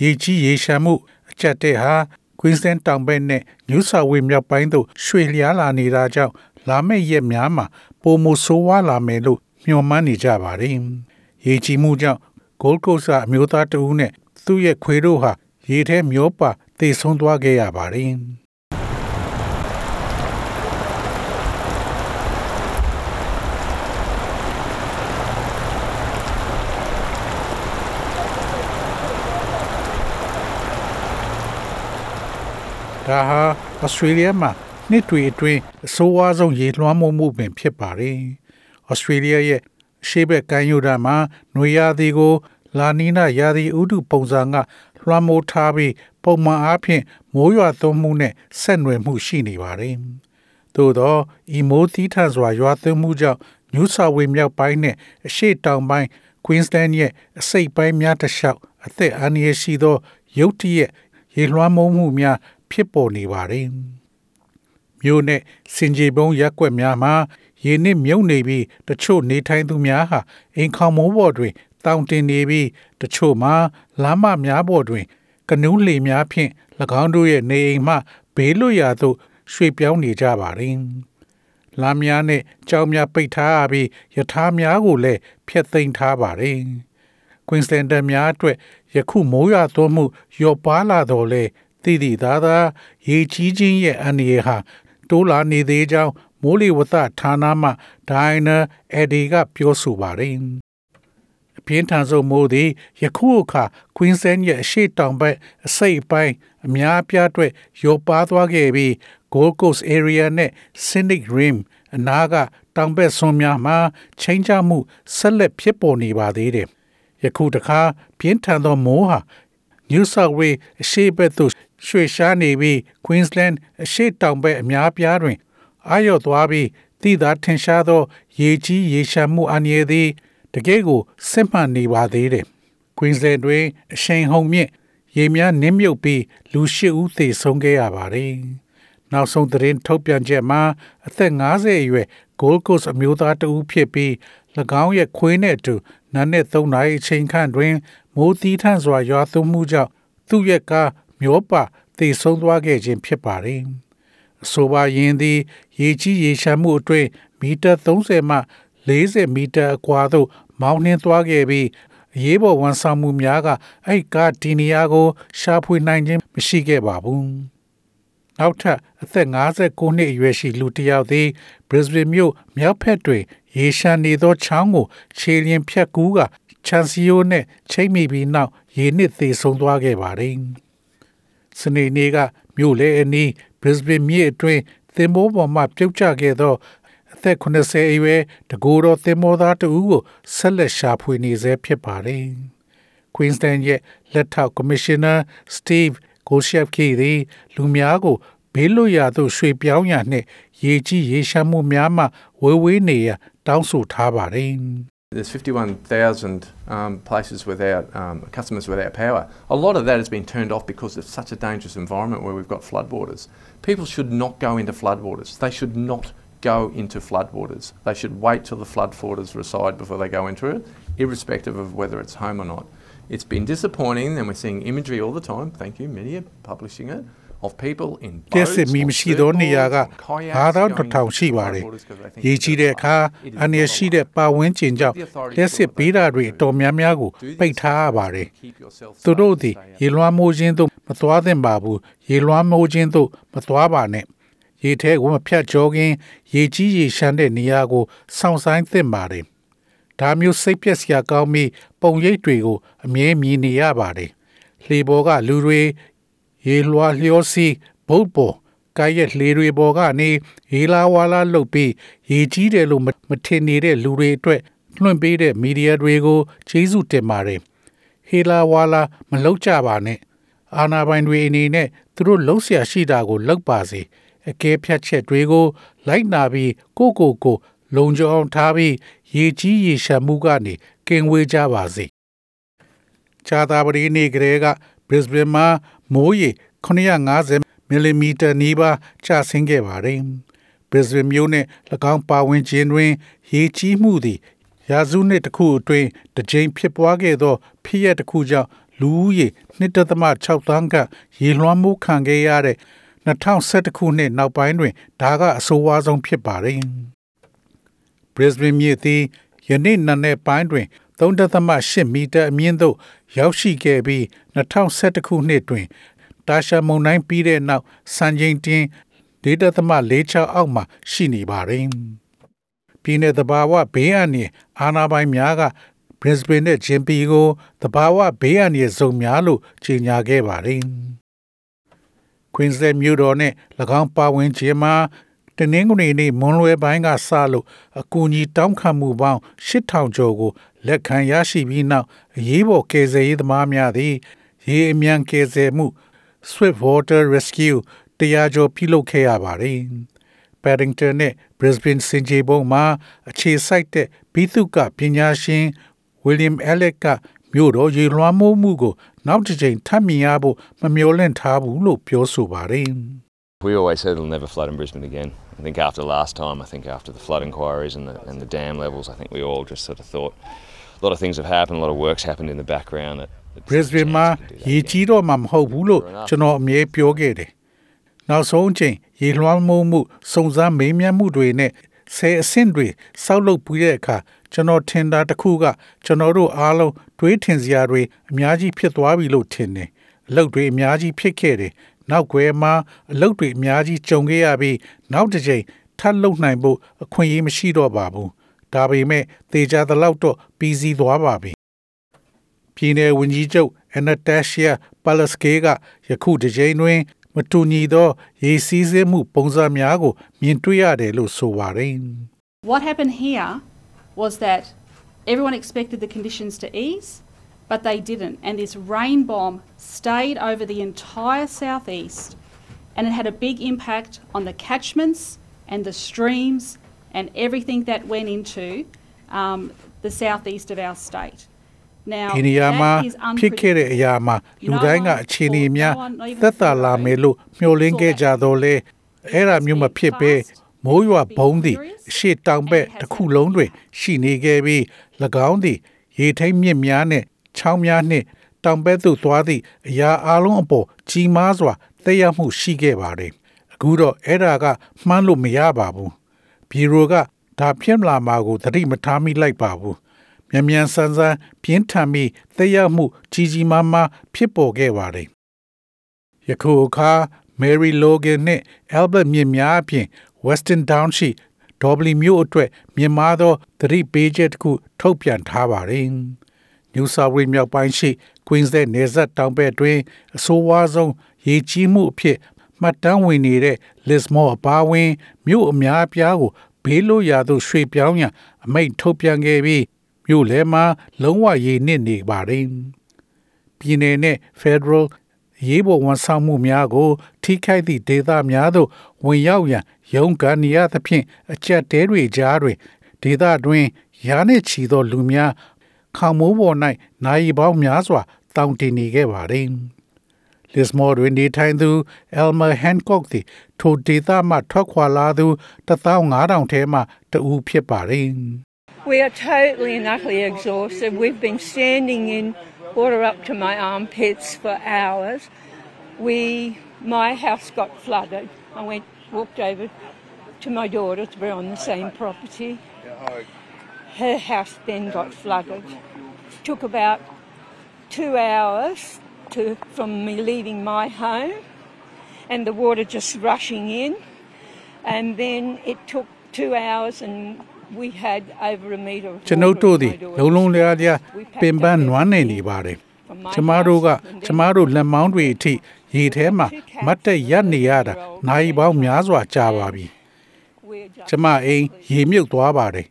ရေကြီးရေရှာမှုအကြက်တဲ့ဟာ Queensland တောင်ဘက်နဲ့ New South Wales မြောက်ပိုင်းသို့ရွှေ့လျားလာနေတာကြောင့်လာမယ့်ရက်များမှာပုံမဆိုးဝါးလာမယ်လို့မျှော်မှန်းနေကြပါတယ်။ရေကြီးမှုကြောင့် Gold Coast ကအမျိုးသားတဦးနဲ့သူ့ရဲ့ခွေးတို့ဟာရေထဲမျောပါသေဆုံးသွားခဲ့ရပါတယ်။ ဒါဟာဩစတြေးလျမှာနှစ်တွေအတွင်းအဆိုးဝါးဆုံးရေလွှမ်းမိုးမှုပင်ဖြစ်ပါတယ်။ဩစတြေးလျရဲ့အရှေ့ဘက်ကမ်းရိုးတန်းမှာနွေရာသီကို လာနီနာရာသီဥတုပုံစံကလွှမ်းမိုးထားပြီးပုံမှန်အားဖြင့်မိုးရွာသွန်းမှုနဲ့ဆက်နွယ်မှုရှိနေပါတယ်။သို့သောဤမိုးသီးထန်စွာရွာသွန်းမှုကြောင့် New South Wales မြောက်ပိုင်းနဲ့အရှေ့တောင်ပိုင်း Queensland ရဲ့အစိတ်ပိုင်းများတစ်လျှောက်အသက်အန္တရာယ်ရှိသောရုတ်တရက်ရေလွှမ်းမိုးမှုများ ဖြစ်ပေါ်နေပါတယ်။မြို့နဲ့စင်ကြေပုံးရက်ွက်များမှာရေနစ်မြုပ်နေပြီးတချို့နေထိုင်သူများဟာအိမ်ခေါင်မိုးပေါ်တွင်တောင်တင်နေပြီးတချို့မှာလမ်းမများပေါ်တွင် ကနူးလှေများဖြင့်၎င်းတို့ရဲ့နေအိမ်မှဘေးလွတ်ရာသို့ရွှေ့ပြောင်းနေကြပါတယ်။လမ်းများနဲ့ကြောင်များပိတ်ထားရပြီးယထာများကိုလည်းဖျက်သိမ်းထားပါတယ်။ Queenslander များအတွက်ယခုမိုးရွာသွန်းမှုလျော့ပါလာတော့လေ တည်တည်သားသားရေကြီးခြင်းရဲ့အန္တရာယ်ဟာတိုးလာနေသေးကြောင်းမိုးလေဝသဌာနမှဒိုင်နာအက်ဒီကပြောဆိုပါတယ်။အပြင်းထန်ဆုံးမိုးသည်ယခုအခါ Queensland ရဲ့အရှေ့တောင်ဘက်အစိတ်အပိုင်းအများအပြားအတွက်ရောပါသွားခဲ့ပြီး Gold Coast area နဲ့ Scenic Rim အနားကတောင်ဘက်ဆွန်များမှာချိန်ချမှုဆက်လက်ဖြစ်ပေါ်နေပါသေးတယ်။ယခုတခါပြင်းထန်သောမိုးဟာ New South Wales အရှေ့ဘက်သို့ရွှေ့ရှားနေပြီး Queensland အရှေ့တောင်ဘက်အများပြားတွင်အာရုံသွားပြီးသိသာထင်ရှားသော ရေကြီးရေရှမ်းမှုအန္တရာယ်သည်တကယ့်ကိုစစ်မှန်နေပါသေးတယ်။ Queensland တွင်အရှိန်ဟုန်မြင့်ရေများနစ်မြုပ်ပြီးလူ၈ဦးသေဆုံးခဲ့ရပါတယ်။နောက်ဆုံးသတင်းထုတ်ပြန်ချက်မှာအသက်50အရွယ် Gold Coast အမျိုးသားတဦးဖြစ်ပြီး၎င်းရဲ့ခွေးနဲ့အတူနာနဲ့3နာရီအချိန်ခန့်တွင် မိုးသီးထန့်စွာရွာသွန်းမှုကြောင့်သူ့ရဲ့ကားမျောပါသေဆုံးသွားခဲ့ခြင်းဖြစ်ပါတယ်။အဆိုပါယင်းသည် ရေကြီးရေရှမ်းမှုအတွင်းမီတာ30မှ40မီတာအကွာသို့ မောင်းနှင်းသွားခဲ့ပြီးအရေးပေါ်ဝန်ဆောင်မှုများကအဲ့ကားဒီနီယာကို ရှာဖွေနိုင်ခြင်းမရှိခဲ့ပါဘူး။နောက်ထပ်အသက်59နှစ်အရွယ်ရှိလူတစ်ယောက်သည် Brisbane မြို့မြောက်ဘက်တွင် ရေရှမ်းနေသောချောင်းကိုခြေလျင်ဖြတ်ကူးက ချန်စီယိုနဲ့ချိတ်မိပြီးနောက်ရေနစ်သေဆုံးသွားခဲ့ပါတယ်။စနေနေ့ကမြို့လေအနီး Brisbane မြစ်အတွင်းသင်္ဘောပေါ်မှပြုတ်ကျခဲ့သောအသက်80အရွယ်တကိုယ်တော်သင်္ဘောသားတဦးကိုဆက်လက်ရှာဖွေနေဆဲဖြစ်ပါတယ်။ Queensland ရဲ့လက်ထောက်ကော်မရှင်နာ Steve Golshievsky သည်လူများကိုဘေးလွတ်ရာသို့ရွှေ့ပြောင်းရနှင့်ရေကြီးရေရှမ်းမှုများမှဝေးဝေးနေရန်တောင်းဆိုထားပါတယ်။ There's 51,000 um, places without um, customers without power. A lot of that has been turned off because it's such a dangerous environment where we've got floodwaters. People should not go into floodwaters. They should not go into floodwaters. They should wait till the floodwaters recede before they go into it, irrespective of whether it's home or not. It's been disappointing, and we're seeing imagery all the time. Thank you, media, publishing it. Of people in ကျက်စစ်မီမရှိသောနေရာက9000ထောင်ရှိပါတယ်။ရေကြီးတဲ့အခါအန္တရာယ်ရှိတဲ့ပါဝန်းကျင်ကြောင့်လက်စစ်ပေးတာတွေအတော်များများကိုပိတ်ထားရပါတယ်။သူတို့သည်ရေလွှမ်းမိုးခြင်းသို့မသွားသင့်ပါဘူး။ရေလွှမ်းမိုးခြင်းသို့မသွားပါနဲ့။ရေထဲကိုမဖြတ်ကျော်ခင်ရေကြီးရေရှမ်းတဲ့နေရာကိုစောင့်ဆိုင်သင့်ပါတယ်။ဒါမျိုးစိတ်ပြက်စရာကောင်းပြီးပုံရိပ်တွေကိုအမြဲမြင်နေရပါတယ်။လှေပေါ်ကလူတွေ ရေလွှာလျောစီဘုတ်ပေါ်ကာရက်လေတွေပေါ်ကနေရေလာဝါလာလှုပ်ပြီးရေကြီးတယ်လို့မထင်နေတဲ့လူတွေအတွက်လွှင့်ပေးတဲ့မီဒီယာတွေကိုကျေးဇူးတင်ပါတယ်ဟေလာဝါလာမလှုပ်ကြပါနဲ့အာဏာပိုင်တွေအနေနဲ့သူတို့လှုပ်ရှားရှိတာကိုလောက်ပါစေအကဲဖြတ်ချက်တွေကို လိုက်နာပြီးကိုကိုကိုလုံခြုံအောင်ထားပြီးရေကြီးရေရှမ်းမှုကနေကင်ဝေးကြပါစေ။ခြားသာပတိနေ့ကလေးက Brisbane မှာမိုးရေ950မီလီမီတာနီးပါးကျဆင်းခဲ့ပါတယ်။ Brisbane မြို့နဲ့၎င်းပါဝင်ခြင်းတွင် ရေကြီးမှုသည်ရာစုနှစ်တစ်ခုအတွင်းတစ်ကြိမ်ဖြစ်ပွားခဲ့သောဖြစ်ရပ်တစ်ခုကြောင့်လူဦးရေ1.6သန်းကရေလွှမ်းမိုးခံခဲ့ရတဲ့2011ခုနှစ်နောက်ပိုင်းတွင်ဒါကအဆိုးဝါးဆုံးဖြစ်ပါတယ်။ Brisbane မြို့သည်ယနေ့နံနက်ပိုင်းတွင် 3.8မီတာအမြင့်သို့ရောက်ရှိခဲ့ပြီး2011ခုနှစ်တွင် တာရှာမုန်တိုင်းပြီးတဲ့နောက်စံချိန်တင်4.46အောက်မှာရှိနေပါတယ်။ပြည်내သဘာဝဘေးအန္တရာယ်အာဏာပိုင်များက Brisbane နဲ့ Gympie ကိုသဘာဝဘေးအန္တရာယ်ဇုံများလို့ကြေညာခဲ့ပါတယ်။ Queensland မြို့တော်နဲ့၎င်းပါဝင်ခြင်းမှာတနင်္ဂနွေနေ့မွန်းလွဲပိုင်းကစလို့အကူအညီတောင်းခံမှုပေါင်း8000ကျော်ကို လက်ခံရရှိပြီးနောက်အရေးပေါ်ကယ်ဆယ်ရေးသမားများသည်ရေအမြန်ကယ်ဆယ်မှု Swift Water Rescue တရားကျော်ပြုလုပ်ခဲ့ရပါတယ်။ Paddington နဲ့ Brisbane စင်ကြေပုံမှာအခြေစိုက်တဲ့ဘိသုကပညာရှင် William Elliot ကမြို့တော်ရေလွှမ်းမိုးမှုကိုနောက်တစ်ကြိမ်ထပ်မြင်ရဖို့မမျှော်လင့်ထားဘူးလို့ပြောဆိုပါတယ်။ We always said it'll never flood in Brisbane again. I think after last time, I think after the flood inquiries and the, and the dam levels, I think we all just sort of thought a lot of things have happened, a lot of work's happened in the background. That, that Brisbane မှာရေကြီးတော့မှမဟုတ်ဘူးလို့ကျွန်တော်အမြဲပြောခဲ့တယ်။နောက်ဆုံးအချိန်ရေလွှမ်းမိုးမှုစုံစမ်းမေးမြန်းမှုတွေနဲ့ဆယ်အဆင့်တွေစောက်လုပ်ပြီးတဲ့အခါကျွန်တော်ထင်တာတစ်ခုကကျွန်တော်တို့အားလုံးတွေးထင်စရာတွေအများကြီးဖြစ်သွားပြီလို့ထင်တယ်။အလုပ်တွေအများကြီးဖြစ်ခဲ့တယ်။နောက်ွယ်မှာအလုပ်တွေအများကြီးကြုံခဲ့ရပြီးနောက်တစ်ချိန်ထပ်လုပ်နိုင်ဖို့အခွင့်အရေးမရှိတော့ပါဘူး။ ဒါပေမဲ့သေချာသလောက်တော့ပြီးစီးသွားပါပြီ။ပြည်내ဝန်ကြီးချုပ် Anastasia Palaszczuk ကယခုတစ်ကြိမ်တွင်မတူညီသောရေစီးဆင်းမှုပုံစံများကိုမြင်တွေ့ရတယ်လို့ဆိုပါတယ်။ What happened here was that everyone expected the conditions to ease, but they didn't. And this rain bomb stayed over the entire southeast, and it had a big impact on the catchments and the streams and everything that went into um, the southeast of our state. Now, ဒီနေရာမှာ that is ဖြစ်ခဲ့တဲ့အရာမှာလူတိုင်းကအခြေအနေများသက်သာလာမယ်လို့မျှော်လင့်ခဲ့ကြတော့လေအဲ့ဒါမျိုးမဖြစ်ပဲမိုးရွာဘုံသည်အရှိတောင်ဘက်တစ်ခုလုံးတွင် ရှိနေခဲ့ပြီး၎င်းသည် ရေထိန်မြစ်များနှင့်ချောင်းများနှင့်တောင်ဘက်သို့သွားသည့်အရာအလုံးအပေါ်ကြီးမားစွာတက်ရောက်မှုရှိခဲ့ပါတယ်အခုတော့အဲ့ဒါကမှန်းလို့မရပါဘူး ဘီရိုကဒါဖြစ်လာမှာကိုသတိမထားမိလိုက်ပါဘူးမြန်မြန်ဆန်ဆန်ပြင်းထန်ပြီးသက်ရောက်မှုကြီးကြီးမားမားဖြစ်ပေါ်ခဲ့ပါတယ်။ယခုအခါ Mary Logan နှင့် Albert မြင့်များအပြင် Western Down ရှိ Dobley မြို့အတွက်မြင့်မားသောသတိပေးချက်တစ်ခုထုတ်ပြန်ထားပါတယ်။ New South Wales မြောက်ပိုင်းရှိ Queensland နယ်စပ်တောင်ဘက်တွင်အဆိုးဝါးဆုံးရေကြီးမှုအဖြစ် မှတ်တမ်းဝင်နေတဲ့ Lismore အပါအဝင်မြို့အများအပြားကိုဘေးလွတ်ရာသို့ရွှေ့ပြောင်းရန်အမိန့်ထုတ်ပြန်ခဲ့ပြီးမြို့လဲမှာလုံးဝရေနစ်နေပါတယ်။ပြည်내နဲ့ Federal ရေးပေါ်ဝန်ဆောင်မှုများကို ထိခိုက်သည့်ဒေသများသို့ဝင်ရောက်ရန်ရုန်းကန်နေရသဖြင့်အကြက်တဲတွေကြားတွင်ဒေသတွင်ရာနှင့်ချီသောလူများခေါမိုးပေါ်၌နိုင်ပေါင်းများစွာတောင်းတင်နေခဲ့ပါ တယ်။ Lismore တွင်နေထိုင်သူ Elmer Hancock သည်ထိုဒေသမှထွက်ခွာလာသူ15000ထဲမှတဦးဖြစ်ပါတယ်။ We are totally and utterly exhausted. We've been standing in water up to my armpits for hours. We, my house got flooded. I went, walked over to my daughter's. We're on the same property. Her house then got flooded. Took about two hours to from me leaving my home, and the water just rushing in, and then it took two hours and. We had over a meter of ကျွန်ုပ် water တို့ in သည် my daughter's လုံးလုံးလျားလျား We packed ပင်ပန်း up နွမ်းနေနေပါတယ်ကျမတို့ကကျမတို့လက်မောင်းတွေအထိရေထဲမှာမတ်တက်ရက်နေရတာနိုင်ပေါင်းများစွာကြာပါပြီ We're just ကျမအိမ်ရေမြုပ်သွားပါတယ်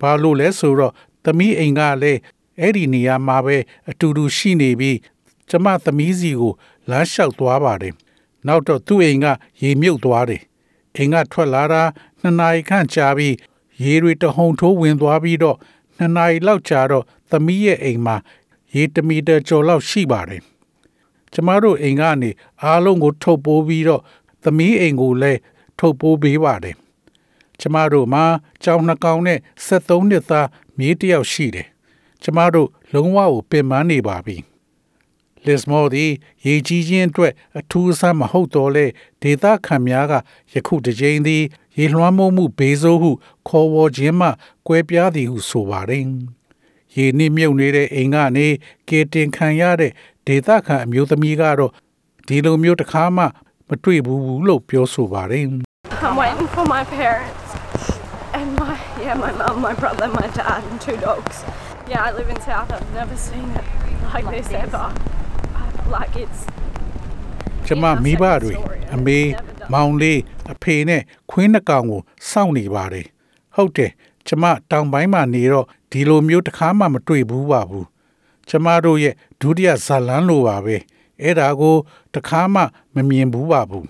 ဘာလို့လဲဆိုတော့သမီးအိမ်ကလည်းအဲ့ဒီနေရာမှာပဲအတူတူရှိနေပြီး ကျမသမီးစီကိုလမ်းလျှောက်သွားပါတယ်နောက်တော့သူ့အိမ်ကရေမြုပ်သွားတယ်အိမ်ကထွက်လာတာနှစ်နာရီခန့်ကြာပြီးရေတွေတဟုန်ထိုးဝင်သွားပြီးတော့နှစ်နာရီလောက်ကြာတော့သမီးရဲ့အိမ်မှာရေတစ်မီတာကျော်လောက်ရှိပါတယ်ကျမတို့အိမ်ကနေအားလုံးကိုထုတ်ပိုးပြီးတော့သမီးအိမ်ကိုလည်းထုတ်ပိုးပေးပါတယ်ကျမတို့မှာကြောင်နှကောင်နဲ့73နှစ်သားမြေးတစ်ယောက်ရှိတယ်ကျမတို့လုံးဝကိုပင်ပန်းနေပါပြီ လစ်မော်သည်ရေကြီးခြင်းအတွက်အထူးအဆန်းမဟုတ်တော့လေဒေသခံများကယခုတစ်ကြိမ်သည်ရေလွှမ်းမိုးမှုဘေးဆိုးဟုခေါ်ဝေါ်ခြင်းမှကွဲပြားသည်ဟုဆိုပါတယ်။ရေနစ်မြုပ်နေတဲ့အိမ်ကနေကေတင်ခံရတဲ့ဒေသခံအမျိုးသမီးကတော့ဒီလိုမျိုးတစ်ခါမှမတွေ့ဘူးလို့ပြောဆိုပါတယ် I'm waiting for my parents and my yeah my mum, my brother, my dad, and two dogs. Yeah, I live in South. I've never seen it like this ever. I- Like it's ကျမမိဘတွေအမေမောင်လေးအဖေနဲ့ခွင်းနှကောင်ကိုစောင့်နေပါတယ်ဟုတ်တယ်ကျမတောင်ပိုင်းမှာနေတော့ဒီလိုမျိုးတစ်ခါမှမတွေ့ဘူးပါဘူးကျမတို့ရဲ့ဒုတိယဇာလန်းလိုပါပဲအဲ့ဒါကိုတစ်ခါမှမမြင်ဘူးပါဘူး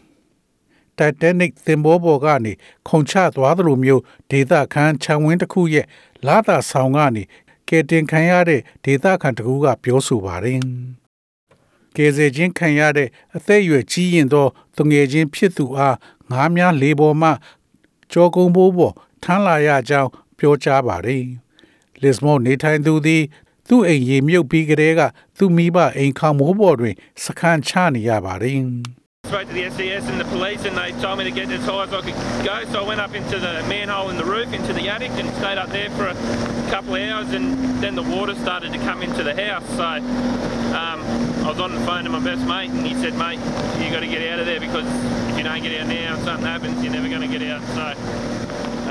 တိုင်တန်နစ်သင်္ဘောပေါ်ကနေခုန်ချသွားသလိုမျိုးဒေသခံခြံဝင်းတစ်ခုရဲ့လာတာဆောင်ကနေကယ်တင်ခံရတဲ့ဒေသခံတစ်ခုကပြောဆိုပါတယ် ကယ်ဆယ်ခြင်းခံရတဲ့အသက်အရွယ်ကြီးရင်သောသူငယ်ချင်းဖြစ်သူအားငားများလေပေါ်မှကြောကုံဘိုးပေါ်ထမ်းလာရကြောင်းပြောကြားပါတယ်။လစ်မောနေထိုင်သူသည် သူ့အိမ်ရေမြုပ်ပြီးကတည်းကသူ့မိဘအိမ်ခေါင်မိုးပေါ်တွင် စခန်းချနေရပါတယ် spoke to the SES and the police, and they told me to get as high as I could go. So I went up into the manhole in the roof, into the attic, and stayed up there for a couple of hours. And then the water started to come into the house. So um, I was on the phone to my best mate, and he said, "Mate, you got to get out of there because if you don't get out now, if something happens, you're never going to get out." So.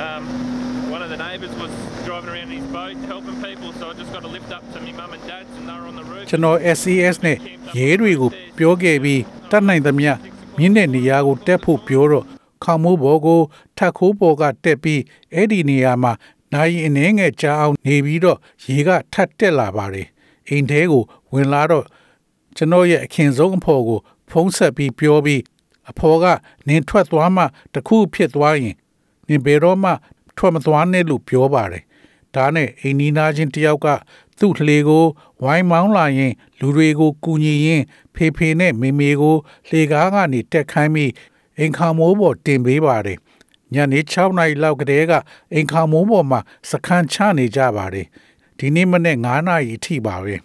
Um, one of the neighbours was driving around in his boat helping people, so I just got to lift up to my mum and dad's, and they were on the roof. ကျွန်တော် SES နဲ့ရဲတွေကိုပြောခဲ့ပြီးတတ်နိုင်သမျှ မြင်းတဲ့နေရာကိုတက်ဖို့ပြောတော့ခေါင်မိုးဘော်ကိုထက်ခိုးပေါ်ကတက်ပြီးအဲ့ဒီနေရာမှာနိုင်အနှဲငယ်ကြာအောင်နေပြီးတော့ရေကထပ်တက်လာပါတယ်အိမ်ထဲကိုဝင်လာတော့ကျွန်တော်ရဲ့အခင်ဆုံးအဖော်ကို ဖုံးဆက်ပြီးပြောပြီးအဖော်ကနင်ထွက်သွားမှတခုဖြစ်သွားရင်နင်ဘယ်တော့မှထွက်မသွားနဲ့လို့ပြောပါတယ်ဒါနဲ့အိမ်နီးနားချင်းတယောက်က သူ့လှေကို ဝိုင်းမောင်းလာရင် လူတွေကိုကူညီရင်းဖေဖေနဲ့မေမေကိုလှေကားကနေတက်ခိုင်းပြီးအိမ်ခါမိုးပေါ်တင်ပေးပါတယ်ညနေ6နာရီလောက်ကတည်းကအိမ်ခါမိုးပေါ်မှာစခန်းချနေကြပါတယ်ဒီနေ့မနေ့9နာရီအထိပါပဲ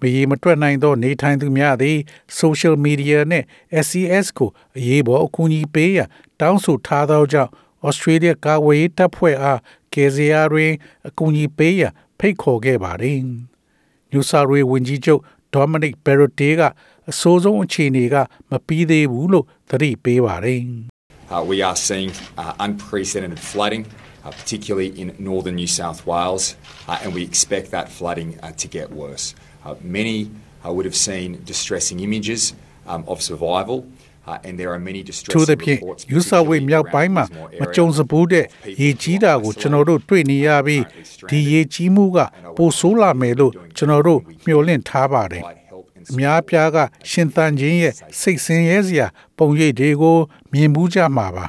မရေမတွက်နိုင်သောနေထိုင်သူများသည် social media နဲ့ SCS ကိုအရေးပေါ်အကူအညီပေးရန်တောင်းဆိုထားသောကြောင့် Australia ကာဝေးတပ်ဖွဲ့အားကယ်ဆယ်ရာတွင်အကူအညီပေးရန်ဖိတ်ခေါ်ခဲ့ပါတယ်။ New South Wales ဝန်ကြီးချုပ် Dominic Perrottet ကအဆိုးဆုံးအခြေအနေကမပြီးသေးဘူးလို့သတိပေးပါတယ်။ Uh, we are seeing uh, unprecedented flooding, uh, particularly in northern New South Wales, uh, and we expect that flooding uh, to get worse. Uh, many uh, would have seen distressing images um, of survival. Uh, and there are many ထို့သ distressing ဖြင့် reports ယူဆဝေ particularly မြောက်ပိုင်း around မှာ Lismore မ area ကြုံစဘူးတဲ့ of people ရေကြီးတာကို who are ကျွန်တော်တို့တွေ့နေရပြီး isolated, ဒီရေကြီးမှုကပိုဆိုးလာမယ်လို့ကျွန်တော်တို့မျှော်လင့်ထားပါတယ် provide help and အများအပြားကရှင်သန်ခြင်းရဲ့စိတ်ဆင်းရဲစရာ ပုံရိပ်တွေကိုမြင်မှုကြမှာပါ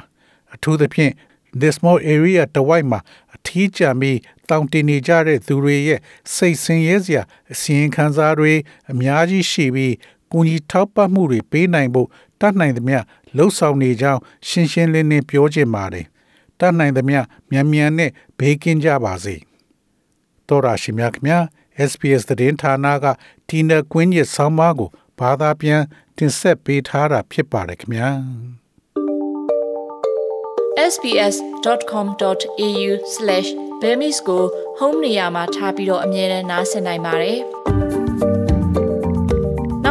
အထူးသဖြင့် this small area တဝိုက်မှာအထီးကျန်ပြီးတောင်တင်နေကြတဲ့သူတွေရဲ့စိတ်ဆင်းရဲစရာအစီရင်ခံစားတွေအများကြီးရှိပြီးကူညီထောက်ပံ့မှုတွေပေးနိုင်ဖို့ တတ်နိုင်သမျှလှုပ်ဆောင်နေကြောင်းရှင်းရှင်းလင်းလင်းပြောချင်ပါတယ်တတ်နိုင်သမျှမြန်မြန်နဲ့ဘေးကင်းကြပါစေတော်ရရှိမြခင်များ SPS သတင်းဌာနကတီနာကွင်းရဲ့ဆောင်းပါးကိုဘာသာပြန်တင်ဆက်ပေးထားတာဖြစ်ပါတယ်ခင်ဗျာ sbs.com.au/bemis ကို home နေရာမှာထားပြီးတော့အမြဲတမ်းနှာစင်နိုင်ပါတယ်။